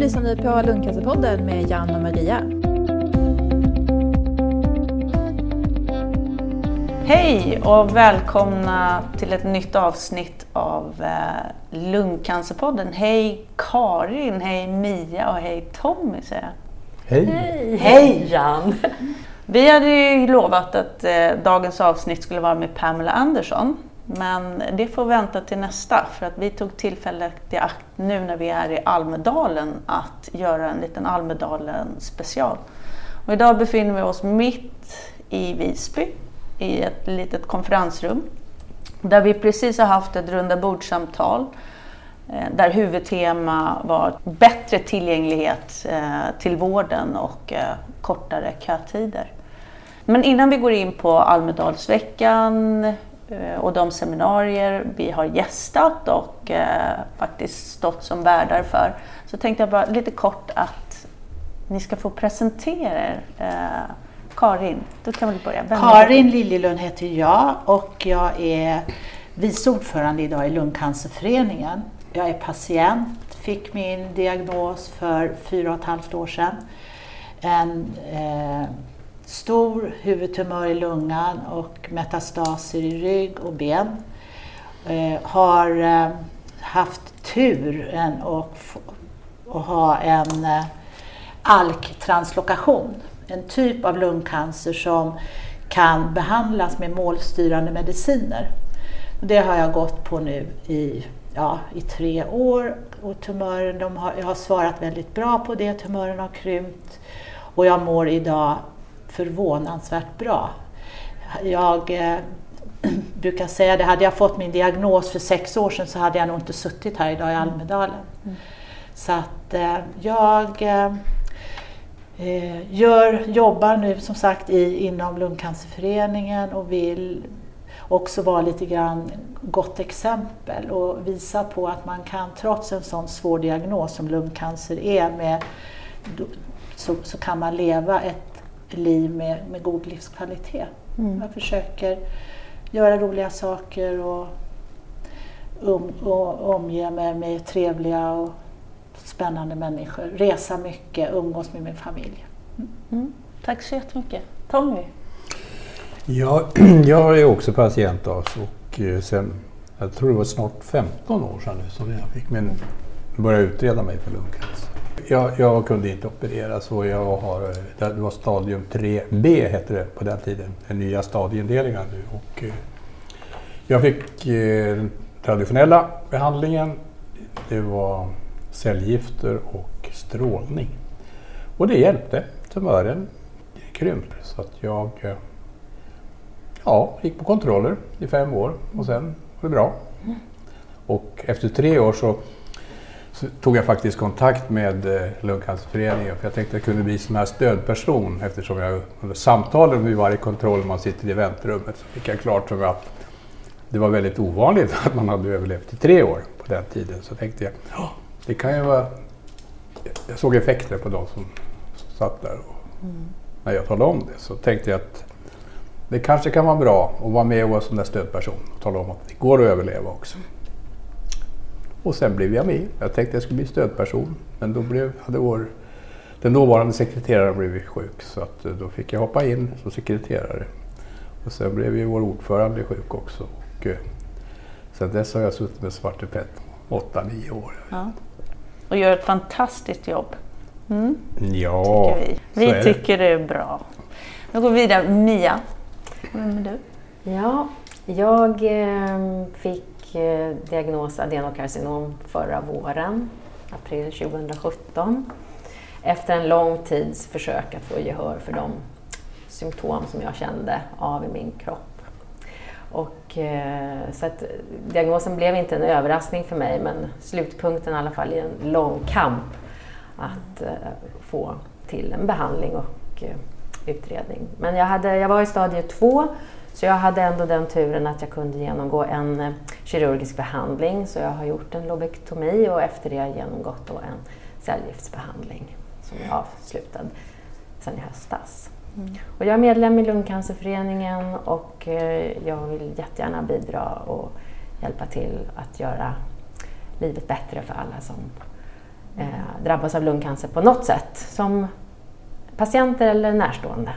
lyssnar ni på Lundcancerpodden med Jan och Maria. Hej och välkomna till ett nytt avsnitt av eh, Lungcancerpodden. Hej Karin, hej Mia och hej Tommy säger jag. Hej! Hej, Hej. Jan! Vi hade ju lovat att eh, dagens avsnitt skulle vara med Pamela Andersson. Men det får vänta till nästa för att vi tog tillfället i akt nu när vi är i Almedalen att göra en liten Almedalen special. Och idag befinner vi oss mitt i Visby i ett litet konferensrum där vi precis har haft ett runda bordsamtal eh, där huvudtema var bättre tillgänglighet eh, till vården och eh, kortare kötider. Men innan vi går in på Almedalsveckan Eh, och de seminarier vi har gästat och eh, faktiskt stått som värdar för så tänkte jag bara lite kort att ni ska få presentera er. Eh, Karin, du kan väl börja. Vem? Karin Liljelund heter jag och jag är vice ordförande idag i Lungcancerföreningen. Jag är patient, fick min diagnos för fyra och ett halvt år sedan. En eh, stor huvudtumör i lungan och metastaser i rygg och ben. Eh, har eh, haft turen och, och ha en eh, ALK-translokation. En typ av lungcancer som kan behandlas med målstyrande mediciner. Det har jag gått på nu i, ja, i tre år och tumören, de har, jag har svarat väldigt bra på det, tumören har krympt och jag mår idag förvånansvärt bra. Jag eh, brukar säga det, hade jag fått min diagnos för sex år sedan så hade jag nog inte suttit här idag i Almedalen. Så att eh, jag eh, eh, gör, jobbar nu som sagt i, inom Lungcancerföreningen och vill också vara lite grann gott exempel och visa på att man kan trots en sån svår diagnos som lungcancer är med, så, så kan man leva ett liv med, med god livskvalitet. Jag försöker göra roliga saker och, um, och omge mig med trevliga och spännande människor. Resa mycket, umgås med min familj. Mm. Tack så jättemycket. Tommy? Jag, jag är också patient alltså, och eh, sen, jag tror det var snart 15 år sedan nu som jag fick min, började utreda mig för lungcancer. Jag, jag kunde inte opereras och jag har, eh, det var stadium 3B hette det på den tiden, den nya stadieindelningen nu. Och, eh, jag fick eh, den traditionella behandlingen, det var cellgifter och strålning. Och det hjälpte, tumören krympte så att jag ja, gick på kontroller i fem år och sen var det bra. Och efter tre år så, så tog jag faktiskt kontakt med eh, Lungcancerföreningen för jag tänkte att jag kunde bli som här stödperson eftersom jag under samtalen vid varje kontroll man sitter i väntrummet så fick jag klart för mig att det var väldigt ovanligt att man hade överlevt i tre år på den tiden. Så tänkte jag, "Ja, det kan ju vara... Jag såg effekter på de som, satt där. Och När jag talade om det så tänkte jag att det kanske kan vara bra att vara med och vara som där stödperson och tala om att det går att överleva också. Och sen blev jag med. Jag tänkte jag skulle bli stödperson men då blev, hade vår, den dåvarande sekreteraren blivit sjuk så att eh, då fick jag hoppa in som sekreterare. Och sen blev ju vår ordförande sjuk också. Och, eh, sen dess har jag suttit med Svarte Pett 8-9 år. Ja. Och gör ett fantastiskt jobb. Mm, Ja, tycker vi. så Vi är det. tycker det är bra. Nu går vi vidare. Mia, vem är du? Ja, jag eh, fick diagnos adenokarcinom förra våren, april 2017. Efter en lång tids försök att få gehör för de symptom som jag kände av i min kropp. Och, eh, så att diagnosen blev inte en överraskning för mig men slutpunkten i alla fall i en lång kamp att eh, få till en behandling och eh, utredning. Men jag, hade, jag var i stadie två så jag hade ändå den turen att jag kunde genomgå en eh, kirurgisk behandling så jag har gjort en lobektomi och efter det har jag genomgått en cellgiftsbehandling som är avslutad sedan i höstas. Och jag är medlem i Lungcancerföreningen och eh, jag vill jättegärna bidra och hjälpa till att göra livet bättre för alla som eh, drabbas av lungcancer på något sätt som patienter eller närstående.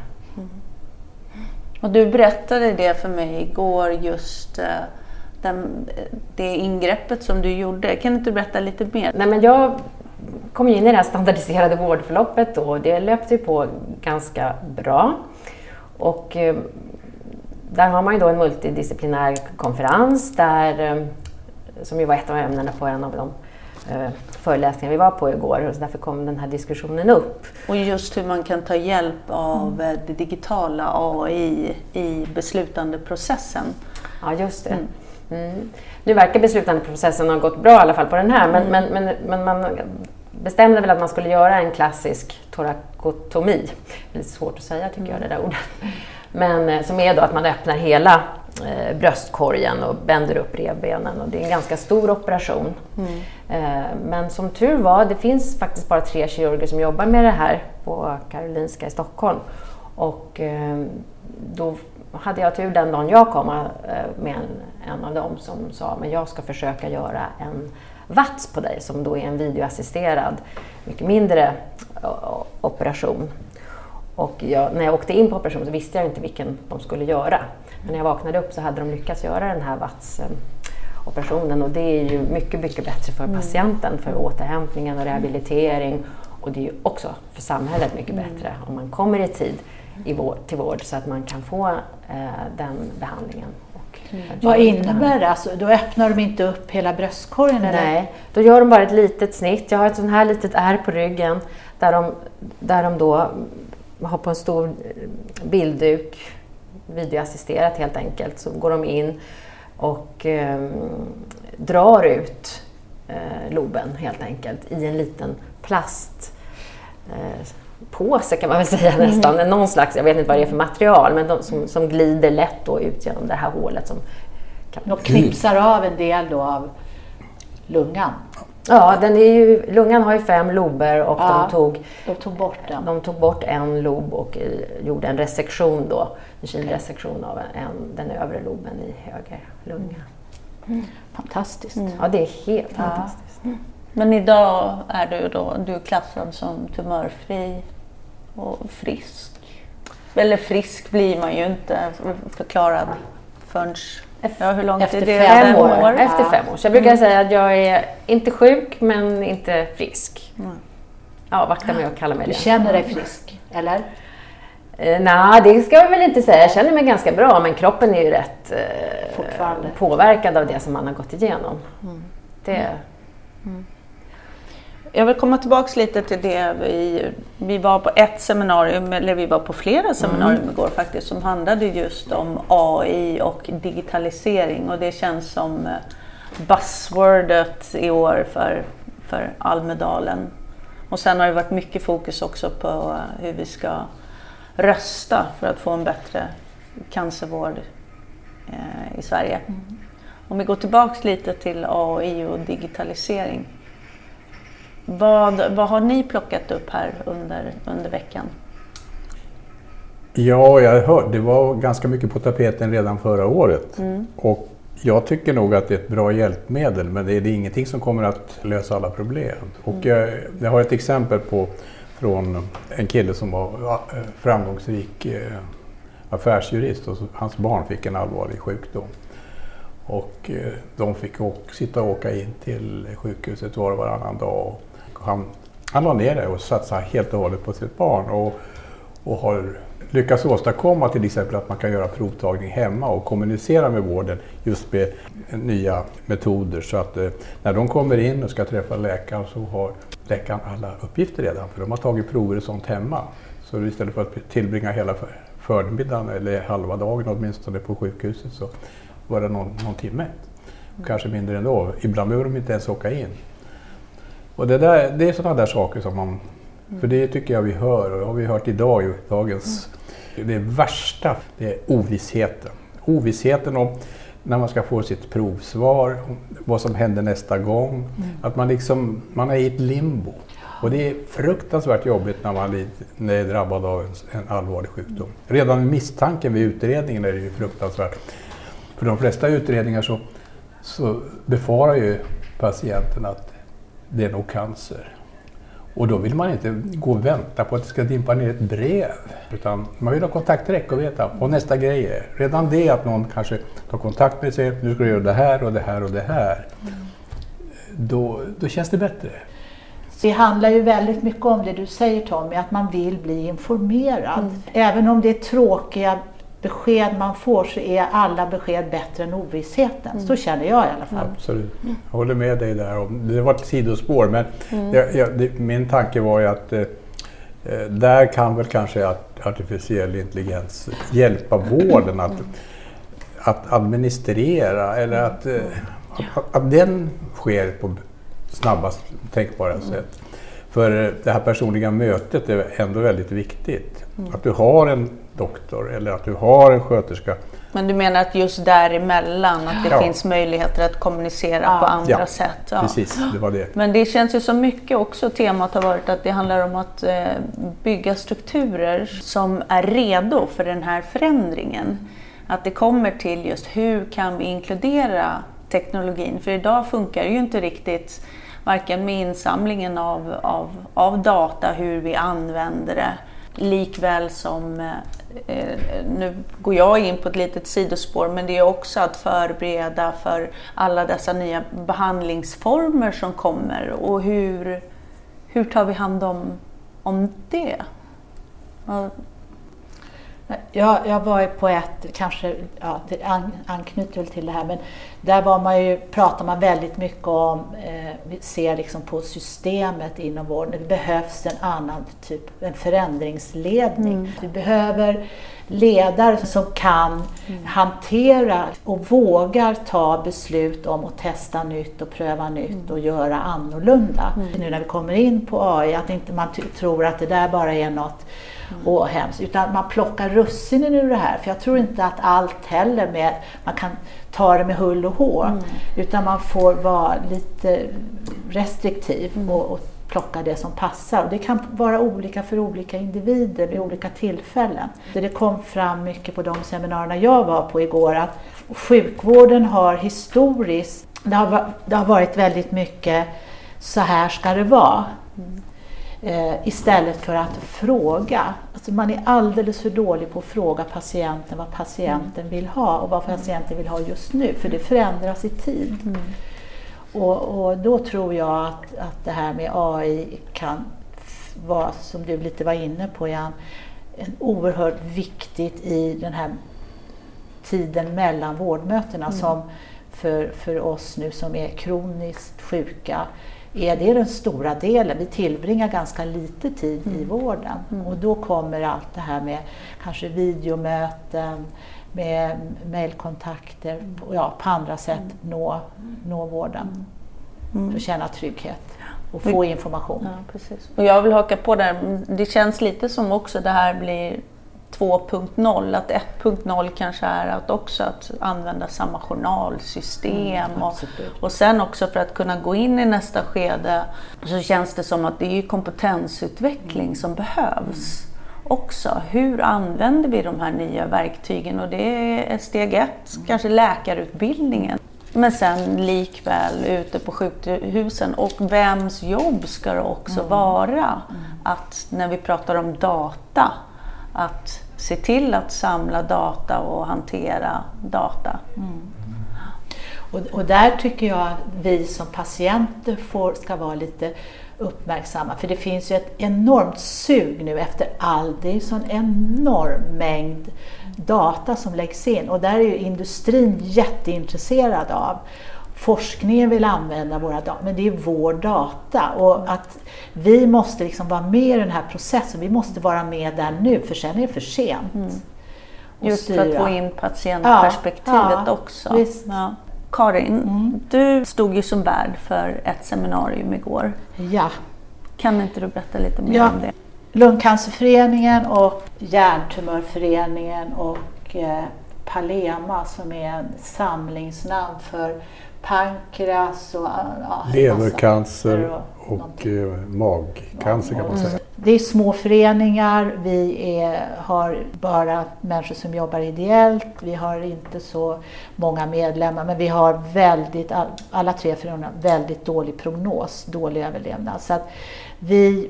Och du berättade det för mig igår just eh, den, det ingreppet som du gjorde. Kan inte du berätta lite mer? Nej, men jag kom in i det här standardiserade vårdförloppet och det löpte ju på ganska bra. Och eh, där har man ju då en multidisciplinär konferens där, eh, som ju var ett av ämnena på en av de eh, föreläsningar vi var på igår och därför kom den här diskussionen upp. Och just hur man kan ta hjälp av mm. det digitala AI i beslutandeprocessen. Ja, just det. Mm. Mm. Nu verkar beslutandeprocessen ha gått bra i alla fall på den här men, mm. men, men, men man bestämde väl att man skulle göra en klassisk torakotomi. Det är lite svårt att säga tycker jag det där ordet. Men eh, som är då att man öppnar hela eh, bröstkorgen och bänder upp revbenen och det är en ganska stor operation. Mm. Eh, men som tur var, det finns faktiskt bara tre kirurger som jobbar med det här på Karolinska i Stockholm. Och eh, då hade jag tur den dagen jag kom eh, med en, en av dem som sa men jag ska försöka göra en VATS på dig som då är en videoassisterad, mycket mindre operation. Och jag, när jag åkte in på operationen så visste jag inte vilken de skulle göra. Men när jag vaknade upp så hade de lyckats göra den här VATS-operationen och det är ju mycket, mycket bättre för mm. patienten, för återhämtningen och rehabilitering. Och det är ju också för samhället mycket mm. bättre om man kommer i tid i vård, till vård så att man kan få eh, den behandlingen. Mm. Vad innebär det? Alltså, då öppnar de inte upp hela bröstkorgen? Eller? Nej, då gör de bara ett litet snitt. Jag har ett sånt här litet ärr på ryggen där de, där de då har på en stor bildduk, videoassisterat helt enkelt, så går de in och eh, drar ut eh, loben helt enkelt i en liten plast eh, kan man väl säga mm. nästan. Mm. Någon slags, jag vet inte vad det är för material, men de, som, som glider lätt då ut genom det här hålet. Som kan... De knipsar av en del då av lungan? Ja, den är ju, lungan har ju fem lober och ja, de, tog, de tog bort den. De tog bort en lob och gjorde en resektion då, en kinresektion av en, den övre loben i höger lunga. Mm. Fantastiskt. Mm. Ja, det är helt ja. fantastiskt. Men idag är du då du är klassad som tumörfri och frisk. Eller frisk blir man ju inte förklarad förrän Ja, hur långt Efter är det? Fem år. år. Efter fem år. Så jag brukar mm. säga att jag är inte sjuk men inte frisk. Mm. Ja, vakta mig och kalla mig det. Du känner dig frisk, eller? Eh, Nej, det ska jag väl inte säga. Jag känner mig ganska bra men kroppen är ju rätt eh, påverkad av det som man har gått igenom. Mm. Det, mm. Jag vill komma tillbaka lite till det. Vi, vi var på ett seminarium, eller vi var på flera seminarium mm. igår faktiskt, som handlade just om AI och digitalisering och det känns som eh, buzzwordet i år för, för Almedalen. Och sen har det varit mycket fokus också på eh, hur vi ska rösta för att få en bättre cancervård eh, i Sverige. Mm. Om vi går tillbaks lite till AI och digitalisering. Vad, vad har ni plockat upp här under, under veckan? Ja, jag hörde, det var ganska mycket på tapeten redan förra året. Mm. Och jag tycker nog att det är ett bra hjälpmedel men det är, det är ingenting som kommer att lösa alla problem. Och mm. jag, jag har ett exempel på från en kille som var framgångsrik eh, affärsjurist och hans barn fick en allvarlig sjukdom. Och eh, de fick åka, sitta och åka in till sjukhuset var och varannan dag han, han la ner det och satsade helt och hållet på sitt barn och, och har lyckats åstadkomma till exempel att man kan göra provtagning hemma och kommunicera med vården just med nya metoder så att eh, när de kommer in och ska träffa läkaren så har läkaren alla uppgifter redan för de har tagit prover och sånt hemma. Så istället för att tillbringa hela förmiddagen eller halva dagen åtminstone på sjukhuset så var det någon, någon timme. Kanske mindre ändå. Ibland behöver de inte ens åka in. Och det, där, det är sådana där saker som man... För det tycker jag vi hör och det har vi hört idag i dagens... Det värsta, det är ovissheten. Ovissheten om när man ska få sitt provsvar, vad som händer nästa gång. Mm. Att man liksom, man är i ett limbo. Och det är fruktansvärt jobbigt när man är drabbad av en, en allvarlig sjukdom. Redan misstanken vid utredningen är det ju fruktansvärt. För de flesta utredningar så, så befarar ju patienten att det är nog cancer. Och då vill man inte gå och vänta på att det ska dimpa ner ett brev. Utan man vill ha kontakt direkt och veta vad nästa grej är. Redan det att någon kanske tar kontakt med sig, nu ska du göra det här och det här och det här. Då, då känns det bättre. Det handlar ju väldigt mycket om det du säger Tommy, att man vill bli informerad. Även om det är tråkiga besked man får så är alla besked bättre än ovissheten. Så känner jag i alla fall. Absolut. Jag håller med dig där. om- Det var ett sidospår men det, jag, det, min tanke var ju att eh, eh, där kan väl kanske att artificiell intelligens hjälpa vården att, att administrera eller att, eh, att, att den sker på snabbast tänkbara sätt. För eh, det här personliga mötet är ändå väldigt viktigt. Att du har en doktor eller att du har en sköterska Men du menar att just däremellan, att det Ja. finns möjligheter att kommunicera Ja. på andra Ja, sätt? Ja. Precis, det var det. Men det känns ju så mycket också, temat har varit att det handlar om att eh, bygga strukturer som är redo för den här förändringen. Att det kommer till just hur kan vi inkludera teknologin? För idag funkar det ju inte riktigt varken med insamlingen av, av, av data, hur vi använder det, likväl som eh, eh, nu går jag in på ett litet sidospår, men det är också att förbereda för alla dessa nya behandlingsformer som kommer och hur, hur tar vi hand om, om det? Ja, Jag, jag var på ett, kanske, ja, det an, anknyter väl till det här, men där var man ju, pratar man väldigt mycket om, eh, vi ser liksom på systemet inom vården, det behövs en annan typ, en förändringsledning. Vi behöver ledare som kan hantera och vågar ta beslut om att testa nytt och pröva nytt och göra annorlunda. Nu när vi kommer in på AI, att inte man tror att det där bara är något och hemskt, utan man plockar russinen ur det här. För jag tror inte att allt heller med, man kan ta det med hull och hår, utan man får vara lite restriktiv och, och plocka det som passar. Och det kan vara olika för olika individer vid olika tillfällen. Det kom fram mycket på de seminarierna jag var på igår att sjukvården har historiskt, det har, det har varit väldigt mycket så här ska det vara. Eh, istället för att fråga. Alltså man är alldeles för dålig på att fråga patienten vad patienten vill ha och vad patienten vill ha just nu, för det förändras i tid. Och, och då tror jag att, att det här med AI kan vara, som du lite var inne på Jan, en oerhört viktigt i den här tiden mellan vårdmötena som för, för oss nu som är kroniskt sjuka är det den stora delen. Vi tillbringar ganska lite tid i vården. Och då kommer allt det här med kanske videomöten, med mejlkontakter, och ja, på andra sätt nå, nå vården. För att känna trygghet och få information. Ja, precis. Och jag vill haka på där, det känns lite som också det här blir 2.0, att 1.0 kanske är att också att använda samma journalsystem och, absolut. och sen också för att kunna gå in i nästa skede så känns det som att det är kompetensutveckling som behövs också. Hur använder vi de här nya verktygen? Och det är steg ett, kanske läkarutbildningen. Men sen likväl ute på sjukhusen och vems jobb ska det också vara att när vi pratar om data, att se till att samla data och hantera data. Mm. Och, och där tycker jag att vi som patienter får, ska vara lite uppmärksamma. För det finns ju ett enormt sug nu efter all, det är ju sån enorm mängd data som läggs in och där är ju industrin jätteintresserad av. Forskningen vill använda våra data, men det är vår data och att vi måste liksom vara med i den här processen. Vi måste vara med där nu, för sen är det för sent. att Just för att styra. få in patientperspektivet Ja, ja, också. visst. Ja. Karin, du stod ju som värd för ett seminarium igår. Ja. Kan inte du berätta lite mer om det? Lungcancerföreningen och Hjärntumörföreningen och eh, Palema som är en samlingsnamn för pankreas och ja, Levercancer massa- och eh, magcancer kan man säga. det är små föreningar, vi är, har bara människor som jobbar ideellt, vi har inte så många medlemmar men vi har väldigt, alla tre föreningar, väldigt dålig prognos, dålig överlevnad. Så att vi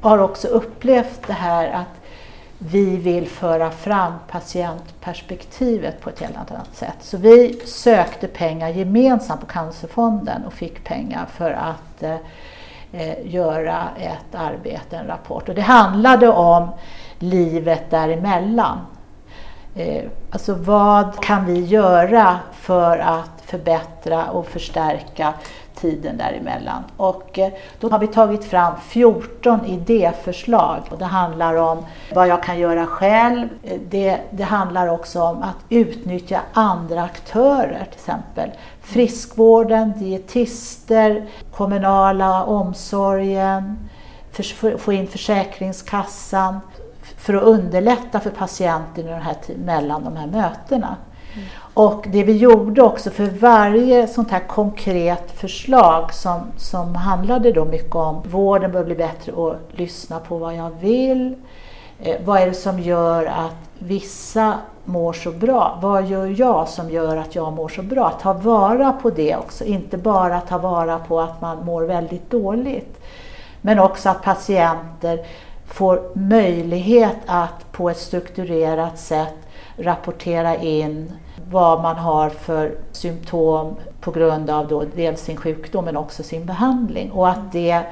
har också upplevt det här att vi vill föra fram patientperspektivet på ett helt annat sätt. Så vi sökte pengar gemensamt på Cancerfonden och fick pengar för att eh, eh göra ett arbete, en rapport. Och det handlade om livet däremellan. Eh, alltså vad kan vi göra för att förbättra och förstärka tiden däremellan. Och eh, då har vi tagit fram 14 idéförslag. Det handlar om vad jag kan göra själv. Eh, det, det handlar också om att utnyttja andra aktörer, till exempel friskvården, dietister, kommunala omsorgen, för, få in Försäkringskassan för att underlätta för patienten i här, mellan de här mötena. Mm. Och det vi gjorde också för varje sånt här konkret förslag som, som handlade då mycket om vården bör bli bättre och lyssna på vad jag vill. Eh, vad är det som gör att vissa mår så bra? Vad gör jag som gör att jag mår så bra? Ta vara på det också, inte bara ta vara på att man mår väldigt dåligt. Men också att patienter får möjlighet att på ett strukturerat sätt rapportera in vad man har för symptom på grund av då dels sin sjukdom men också sin behandling och att det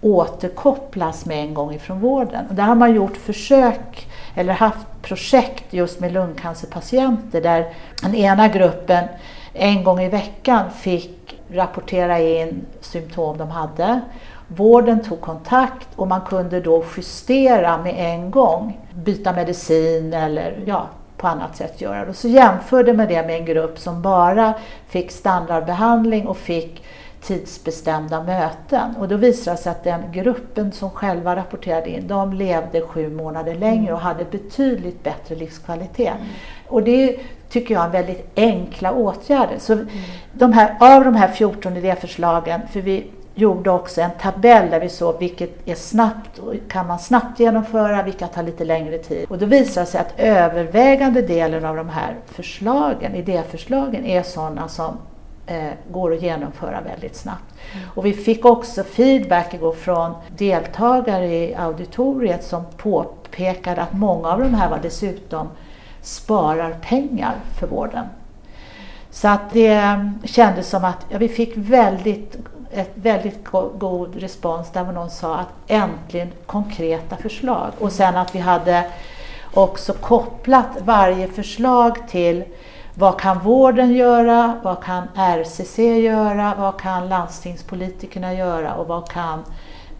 återkopplas med en gång ifrån vården. Och där har man gjort försök eller haft projekt just med lungcancerpatienter där den ena gruppen en gång i veckan fick rapportera in symptom de hade. Vården tog kontakt och man kunde då justera med en gång, byta medicin eller ja, på annat sätt göra. Och så jämförde man det med en grupp som bara fick standardbehandling och fick tidsbestämda möten. Och då visade det sig att den gruppen som själva rapporterade in, de levde sju månader längre och hade betydligt bättre livskvalitet. Mm. Och det tycker jag är väldigt enkla åtgärder. Så mm. de här, av de här 14 idéförslagen, för vi gjorde också en tabell där vi såg vilket är snabbt, kan man snabbt genomföra, vilka tar lite längre tid. Och då visar det sig att övervägande delen av de här förslagen, idéförslagen, är sådana som eh, går att genomföra väldigt snabbt. Mm. Och vi fick också feedback igår från deltagare i auditoriet som påpekade att många av de här var dessutom sparar pengar för vården. Så att det kändes som att ja, vi fick väldigt ett väldigt god respons där någon sa att äntligen konkreta förslag. Och sen att vi hade också kopplat varje förslag till vad kan vården göra, vad kan RCC göra, vad kan landstingspolitikerna göra och vad kan,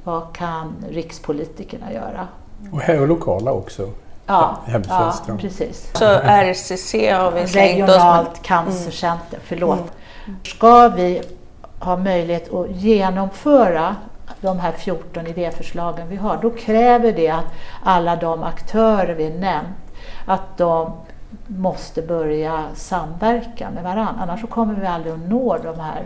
vad kan rikspolitikerna göra. Och här och lokala också. Ja, ja precis. Så RCC har vi slängt oss Regionalt cancercenter, förlåt. Mm. Ska vi ha möjlighet att genomföra de här 14 idéförslagen vi har, då kräver det att alla de aktörer vi nämnt, att de måste börja samverka med varandra. Annars så kommer vi aldrig att nå de här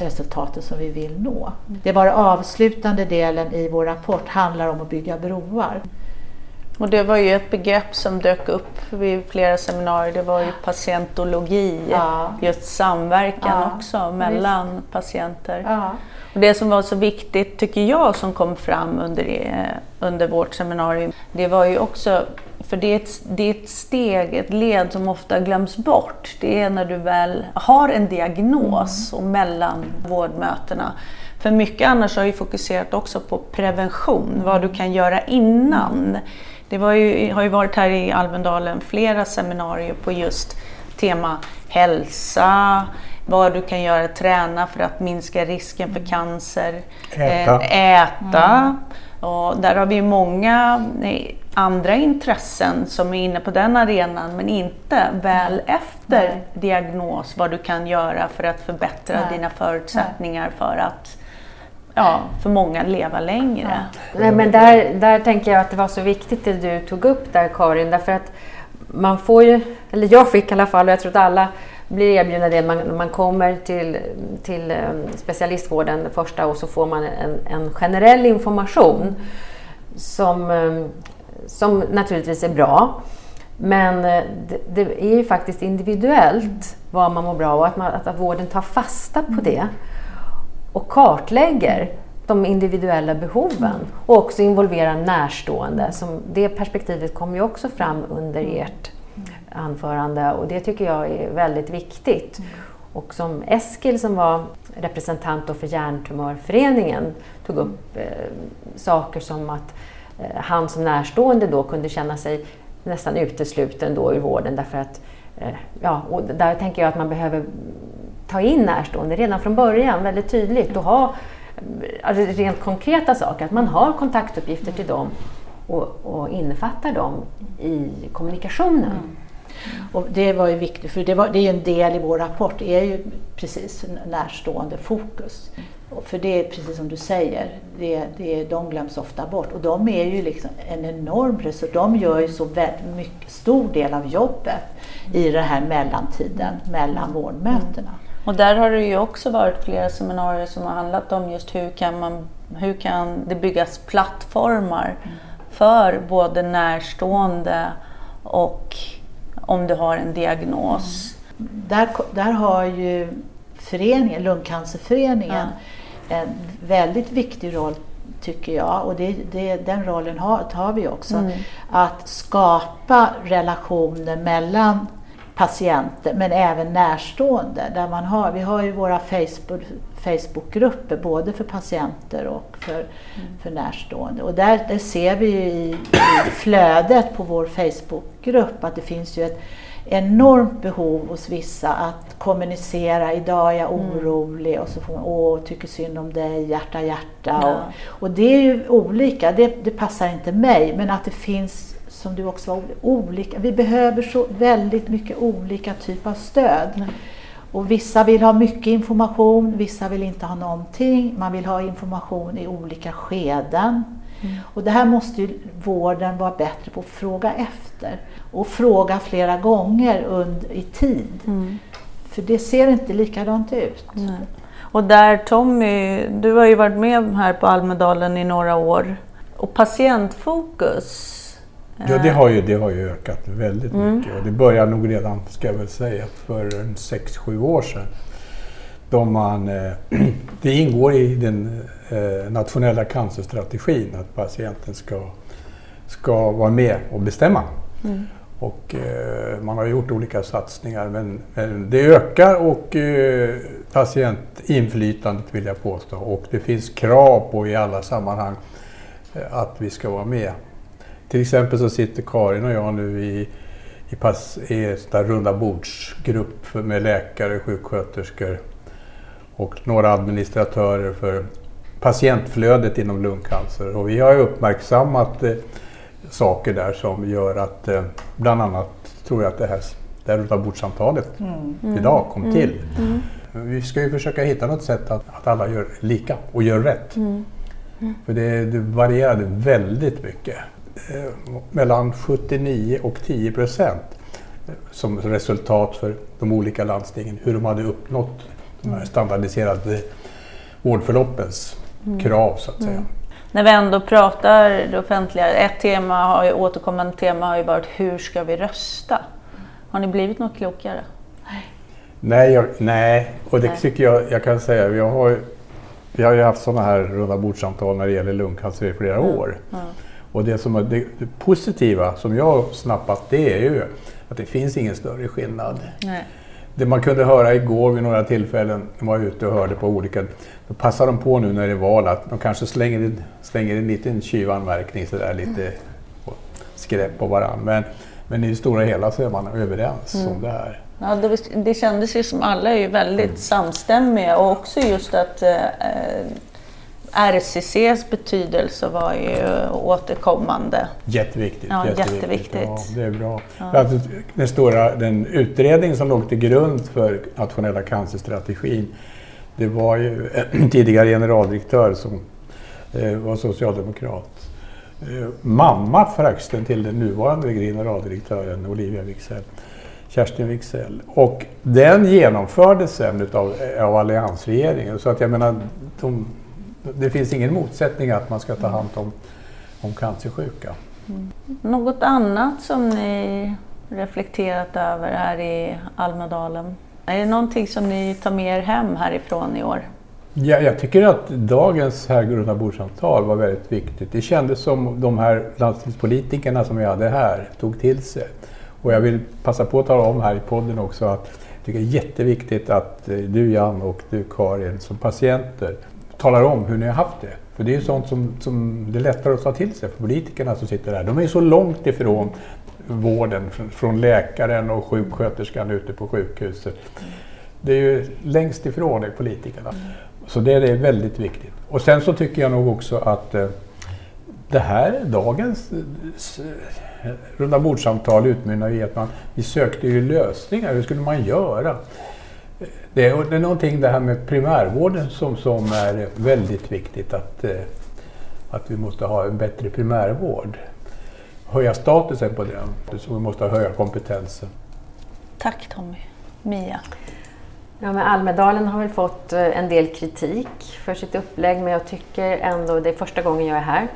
resultaten som vi vill nå. Det var avslutande delen i vår rapport handlar om att bygga broar. Och det var ju ett begrepp som dök upp vid flera seminarier. Det var ju patientologi, ja. just samverkan ja. också mellan Visst. patienter. Ja. Och det som var så viktigt, tycker jag, som kom fram under, eh, under vårt seminarium, det var ju också för det är, ett, det är ett steg, ett led som ofta glöms bort. Det är när du väl har en diagnos mm. och mellan vårdmötena. För mycket annars har ju fokuserat också på prevention, vad du kan göra innan. Det ju, har ju varit här i Almedalen flera seminarier på just tema hälsa, vad du kan göra, träna för att minska risken för cancer, äta. Eh, äta. Mm. Och där har vi många eh, andra intressen som är inne på den arenan men inte väl efter Nej. diagnos vad du kan göra för att förbättra Nej. dina förutsättningar Nej. för att ja, för många leva längre. Ja. Nej, men där, där tänker jag att det var så viktigt det du tog upp där Karin, därför att man får ju, eller jag fick i alla fall, och jag tror att alla blir erbjudna det man, man kommer till, till um, specialistvården första och så får man en, en generell information. som, eh, som naturligtvis är bra. Men eh, det, det, är ju faktiskt individuellt vad man mår bra av och att, man, att vården tar fasta på det och kartlägger de individuella behoven och också involverar närstående. Som det perspektivet kom ju också fram under ert anförande och det tycker jag är väldigt viktigt. Och som Eskil som var representant för Hjärntumörföreningen tog upp eh, saker som att eh, han som närstående då kunde känna sig nästan utesluten då ur vården därför att eh, ja, och där tänker jag att man behöver ta in närstående redan från början väldigt tydligt och ha eh, alltså rent konkreta saker, att man har kontaktuppgifter till dem och, och innefattar dem i kommunikationen. Mm. Och det var ju viktigt, för det, var, det är ju en del i vår rapport, det är ju precis närstående fokus. För det är precis som du säger, det, det, de glöms ofta bort. Och de är ju liksom en enorm resurs. De gör ju så väldigt mycket, stor del av jobbet i den här mellantiden mellan vårdmötena. Och där har det ju också varit flera seminarier som har handlat om just hur kan, man, hur kan det byggas plattformar mm. för både närstående och om du har en diagnos. Mm. Där, där har ju föreningen, Lungcancerföreningen ja. en väldigt viktig roll tycker jag och det, det, den rollen har, tar vi också. Mm. Att skapa relationer mellan patienter men även närstående. Där man har, vi har ju våra Facebook, Facebookgrupper både för patienter och för, mm. för närstående. Och där, där ser vi ju i, i flödet på vår Facebookgrupp att det finns ju ett enormt behov hos vissa att kommunicera. Idag är jag mm. orolig och så får man åh, tycker synd om dig, hjärta hjärta. Ja. Och, och det är ju olika, det, det passar inte mig men att det finns som du också var olika. Vi behöver så väldigt mycket olika typer av stöd. Nej. Och vissa vill ha mycket information, vissa vill inte ha någonting. Man vill ha information i olika skeden. Mm. Och det här måste ju vården vara bättre på att fråga efter. Och fråga flera gånger under, i tid. Mm. För det ser inte likadant ut. Nej. Och där Tommy, du har ju varit med här på Almedalen i några år. Och patientfokus, Ja, det har ju, det har ju ökat väldigt mm. mycket. Och det började nog redan, ska jag väl säga, för en 6-7 år sedan. Då man, eh, det ingår i den eh, nationella cancerstrategin att patienten ska, ska vara med och bestämma. Mm. Och eh, man har gjort olika satsningar men, men det ökar och eh, patientinflytandet vill jag påstå. Och det finns krav på i alla sammanhang eh, att vi ska vara med. Till exempel så sitter Karin och jag nu i, i, pass, i en runda bordsgrupp med läkare, sjuksköterskor och några administratörer för patientflödet inom lungcancer. Och vi har uppmärksammat eh, saker där som gör att eh, bland annat tror jag att det här, det här rundabordssamtalet mm. idag kom mm. till. Mm. Vi ska ju försöka hitta något sätt att, att alla gör lika och gör rätt. Mm. Mm. För det, det varierade väldigt mycket. Eh, mellan 79 och 10 procent som resultat för de olika landstingen, hur de hade uppnått de här mm. standardiserade vårdförloppens mm. krav så att säga. Mm. När vi ändå pratar det offentliga, ett tema har ju, återkommande tema har ju varit hur ska vi rösta? Har ni blivit något klokare? Nej, jag, nej. och det nej. tycker jag jag kan säga. Vi har, vi har ju haft sådana här runda bordsamtal när det gäller lungcancer i flera mm. år. Mm. Och det, som det, det positiva som jag har snappat det är ju att det finns ingen större skillnad. Nej. Det man kunde höra igår vid några tillfällen, när man var ute och hörde på olika, då passar de på nu när det är val att de kanske slänger, slänger en liten tjuvanmärkning sådär lite mm. skräp på varandra. Men, men i det stora hela så är man överens mm. om det här. Ja, det, det kändes ju som alla är väldigt mm. samstämmiga och också just att eh, RCCs betydelse var ju återkommande. Jätteviktigt. Ja, jätteviktigt. jätteviktigt. Ja, det är bra. Ja. Den, stora, den utredning som låg till grund för nationella cancerstrategin det var ju en tidigare generaldirektör som eh, var socialdemokrat. Eh, mamma förresten till den nuvarande generaldirektören Olivia Wicksell. Kerstin Wicksell. Och den genomfördes sen utav, av alliansregeringen. Så att jag menar, de det finns ingen motsättning att man ska ta hand om om cancersjuka. Mm. Något annat som ni reflekterat över här i Almedalen? Är det någonting som ni tar med er hem härifrån i år? Ja, jag tycker att dagens här rundabordssamtal var väldigt viktigt. Det kändes som de här landstingspolitikerna som vi hade här tog till sig. Och jag vill passa på att tala om här i podden också att jag tycker det är jätteviktigt att eh, du Jan och du Karin som patienter talar om hur ni har haft det. För det är sånt som, som det är lättare att ta till sig för politikerna som sitter där. De är så långt ifrån vården, från läkaren och sjuksköterskan ute på sjukhuset. Det är ju längst ifrån är politikerna. Så det är väldigt viktigt. Och sen så tycker jag nog också att eh, det här, dagens runda eh, rundabordssamtal utmynnar i att man, vi sökte ju lösningar. Hur skulle man göra? Det är, det är någonting det här med primärvården som, som är väldigt viktigt. Att, eh, att vi måste ha en bättre primärvård. Höja statusen på den. Så vi måste höja kompetensen. Tack Tommy. Mia? Ja, men Almedalen har väl fått eh, en del kritik för sitt upplägg men jag tycker ändå, det är första gången jag är här,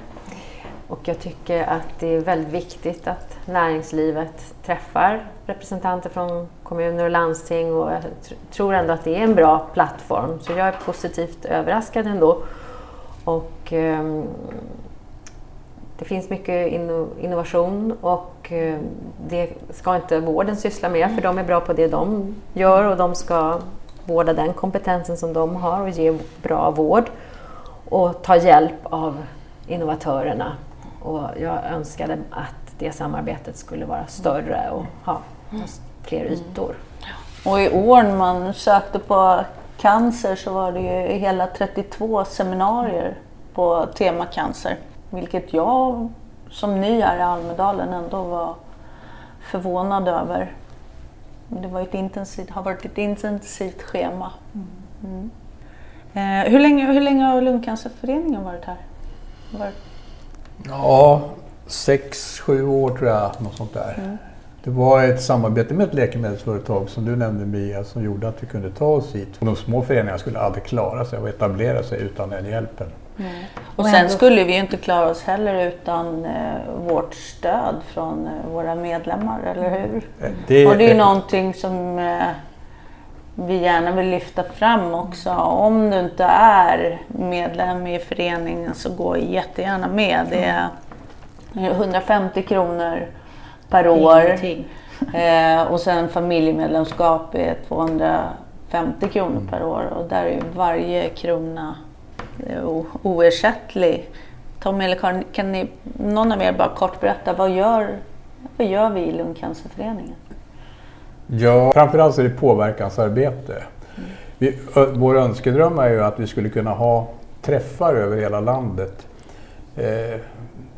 och jag tycker att det är väldigt viktigt att näringslivet träffar representanter från kommuner och landsting och jag tror ändå att det är en bra plattform. Så jag är positivt överraskad ändå. Och, eh, det finns mycket innovation och eh, det ska inte vården syssla med för de är bra på det de gör och de ska vårda den kompetensen som de har och ge bra vård och ta hjälp av innovatörerna. Och jag önskade att det samarbetet skulle vara större och ha fler ytor. Och i år när man sökte på cancer så var det ju hela 32 seminarier på tema cancer. Vilket jag som ny här i Almedalen ändå var förvånad över. Det var ett intensivt, har varit ett intensivt schema. Mm. Eh, hur, länge, hur länge har Lungcancerföreningen varit här? Varit... Ja, sex, sju år tror jag, något sånt där. Mm. Det var ett samarbete med ett läkemedelsföretag som du nämnde Mia som gjorde att vi kunde ta oss hit. de små föreningarna skulle aldrig klara sig och etablera sig utan den hjälpen. Mm. Och sen skulle vi ju inte klara oss heller utan eh, vårt stöd från eh, våra medlemmar, eller hur? Eh, det, och det är ju någonting som eh, vi gärna vill lyfta fram också. Om du inte är medlem i föreningen så gå jättegärna med. Det är 150 kronor per år. Eh, och sen familjemedlemskap är 250 kronor per år och där är varje krona oersättlig. Tommy eller Karin, kan ni, någon av er bara kort berätta, vad gör, vad gör vi i Lungcancerföreningen? Ja, framförallt är det påverkansarbete. Mm. Vi, vår önskedröm är ju att vi skulle kunna ha träffar över hela landet. Eh,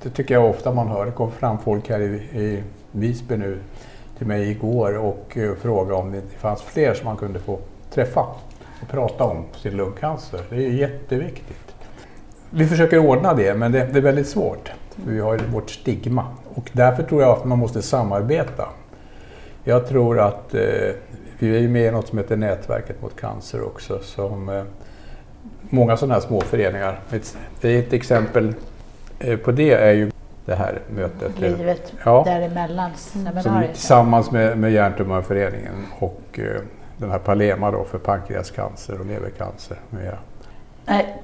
det tycker jag ofta man hör. Det kom fram folk här i, i Visby nu till mig igår och eh, frågade om det fanns fler som man kunde få träffa och prata om sin lungcancer. Det är jätteviktigt. Vi försöker ordna det, men det, det är väldigt svårt. Vi har vårt stigma och därför tror jag att man måste samarbeta. Jag tror att eh, vi är med i något som heter Nätverket mot cancer också. Som, eh, många sådana här små föreningar. Ett, ett exempel eh, på det är ju det här mötet. Livet ja, däremellan seminariet. Tillsammans med, med Hjärntumörföreningen och eh, den här Palema då för pankreascancer och levercancer. Med.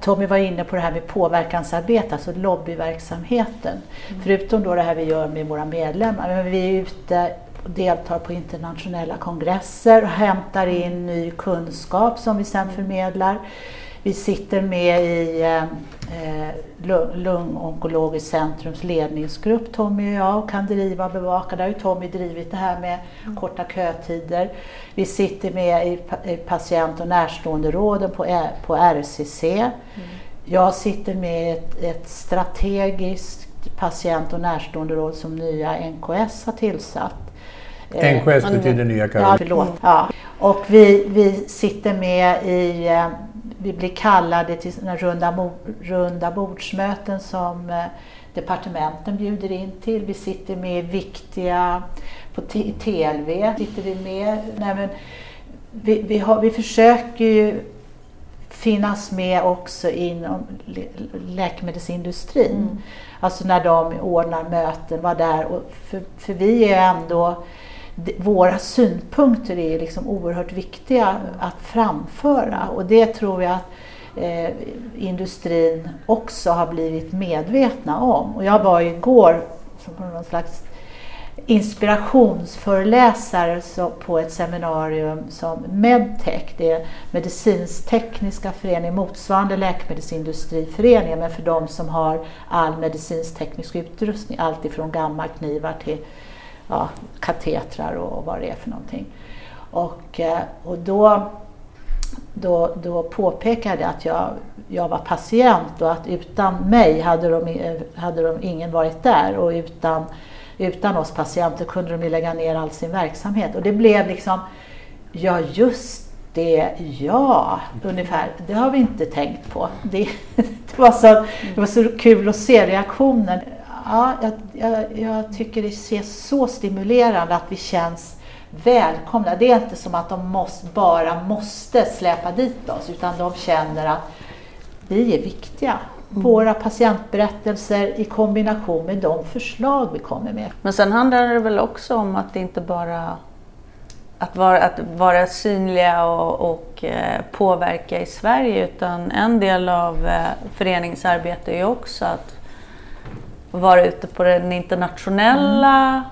Tommy var inne på det här med påverkansarbete, alltså lobbyverksamheten. Mm. Förutom då det här vi gör med våra medlemmar, men vi är ute och deltar på internationella kongresser och hämtar in ny kunskap som vi sedan förmedlar. Vi sitter med i eh, eh Lungonkologiskt centrums ledningsgrupp, Tommy och jag, och kan driva och bevaka. Där har ju Tommy drivit det här med mm. korta kötider. Vi sitter med i, i patient och närståenderåden på, på RCC. Mm. Jag sitter med ett, ett strategiskt patient och närståenderåd som nya NKS har tillsatt. NKS eh, betyder Nya Karolinska. Ja, ja. Och vi, vi sitter med i eh, vi blir kallade till runda, runda bordsmöten som eh, departementen bjuder in till. Vi sitter med viktiga, på TLV sitter vi med. Nej, men vi, vi, har, vi försöker ju finnas med också inom läkemedelsindustrin. Mm. Alltså när de ordnar möten, var där. Och för, för vi är ändå, våra synpunkter är liksom oerhört viktiga att framföra och det tror jag att eh, industrin också har blivit medvetna om. Och jag var igår på någon slags inspirationsföreläsare på ett seminarium som Medtech, det är medicinstekniska föreningen, motsvarande läkemedelsindustriföreningen, men för de som har all medicinsteknisk utrustning, allt ifrån gammalknivar till ja, katetrar och vad det är för någonting. Och, eh, och då, då, då påpekade jag att jag, jag var patient och att utan mig hade, de, eh, hade de ingen varit där och utan utan oss patienter kunde de ju lägga ner all sin verksamhet. Och det blev liksom, ja just det, ja, ungefär. Det har vi inte tänkt på. Det, det, var, så, det var så kul att se reaktionen. Ja, jag, jag, jag tycker det ser så stimulerande att vi känns välkomna. Det är inte som att de måste, bara måste släpa dit oss utan de känner att vi är viktiga våra patientberättelser i kombination med de förslag vi kommer med. Men sen handlar det väl också om att det inte bara att vara, att vara synliga och, och eh, påverka i Sverige utan en del av eh, föreningsarbete är ju också att vara ute på den internationella mm.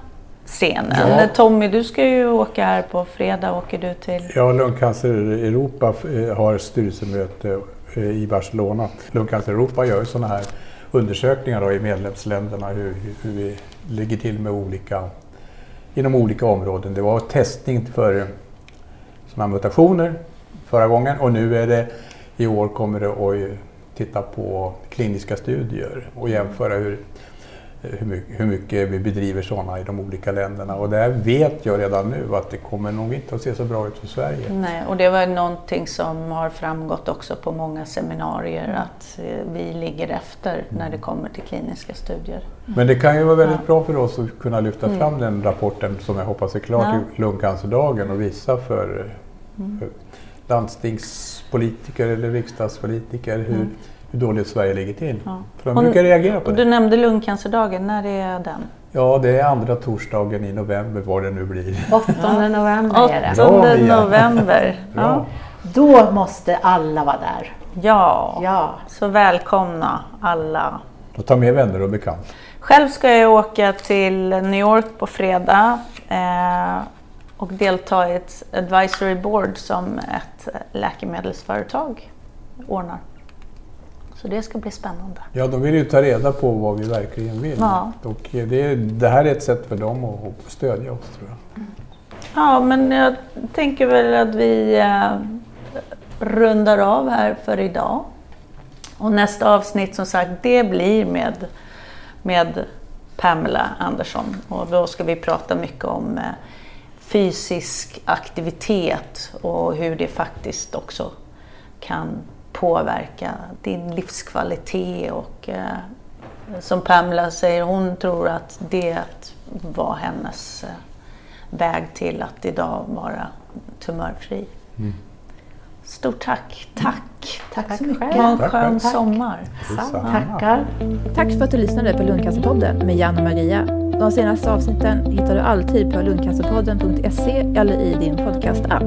scenen. Ja. Tommy, du ska ju åka här på fredag. Åker du till? Ja, Lungcancer Europa eh, har styrelsemöte Eh, i Barcelona. Lungcancer Europa gör sådana här undersökningar då i medlemsländerna hur, hur vi ligger till med olika, inom olika områden. Det var testning för sådana mutationer förra gången och nu är det i år kommer det att titta på kliniska studier och jämföra hur hur mycket, hur mycket vi bedriver sådana i de olika länderna. Och där vet jag redan nu att det kommer nog inte att se så bra ut för Sverige. Nej, och det var någonting som har framgått också på många seminarier att eh, vi ligger efter när det kommer till kliniska studier. Men det kan ju vara väldigt ja. bra för oss att kunna lyfta mm. fram den rapporten som jag hoppas är klar ja. till lungcancerdagen och visa för, mm. för landstingspolitiker eller riksdagspolitiker hur mm hur dåligt Sverige ligger till. Ja. För de brukar reagera på det. Du nämnde lungcancerdagen, när är den? Ja, det är andra torsdagen i november, vad det nu blir. 8 november är det. 8 november. Ja. Då måste alla vara där. Ja, ja. så välkomna alla. Och ta med vänner och bekanta. Själv ska jag åka till New York på fredag eh, och delta i ett advisory board som ett läkemedelsföretag ordnar. Så det ska bli spännande. Ja, de vill ju ta reda på vad vi verkligen vill. Ja. Och det, det här är ett sätt för dem att stödja oss tror jag. Ja, men jag tänker väl att vi eh, rundar av här för idag. Och nästa avsnitt som sagt, det blir med, med Pamela Andersson. Och då ska vi prata mycket om eh, fysisk aktivitet och hur det faktiskt också kan påverka din livskvalitet och eh, som Pamela säger, hon tror att det var hennes eh, väg till att idag vara tumörfri. Mm. Stort tack! Tack! Tack, tack så mycket! Ha en skön tack. sommar! Tackar! Tack för att du lyssnade på Lundcancerpodden med Jan och Maria. De senaste avsnitten hittar du alltid på lundcancerpodden.se eller i din podcastapp.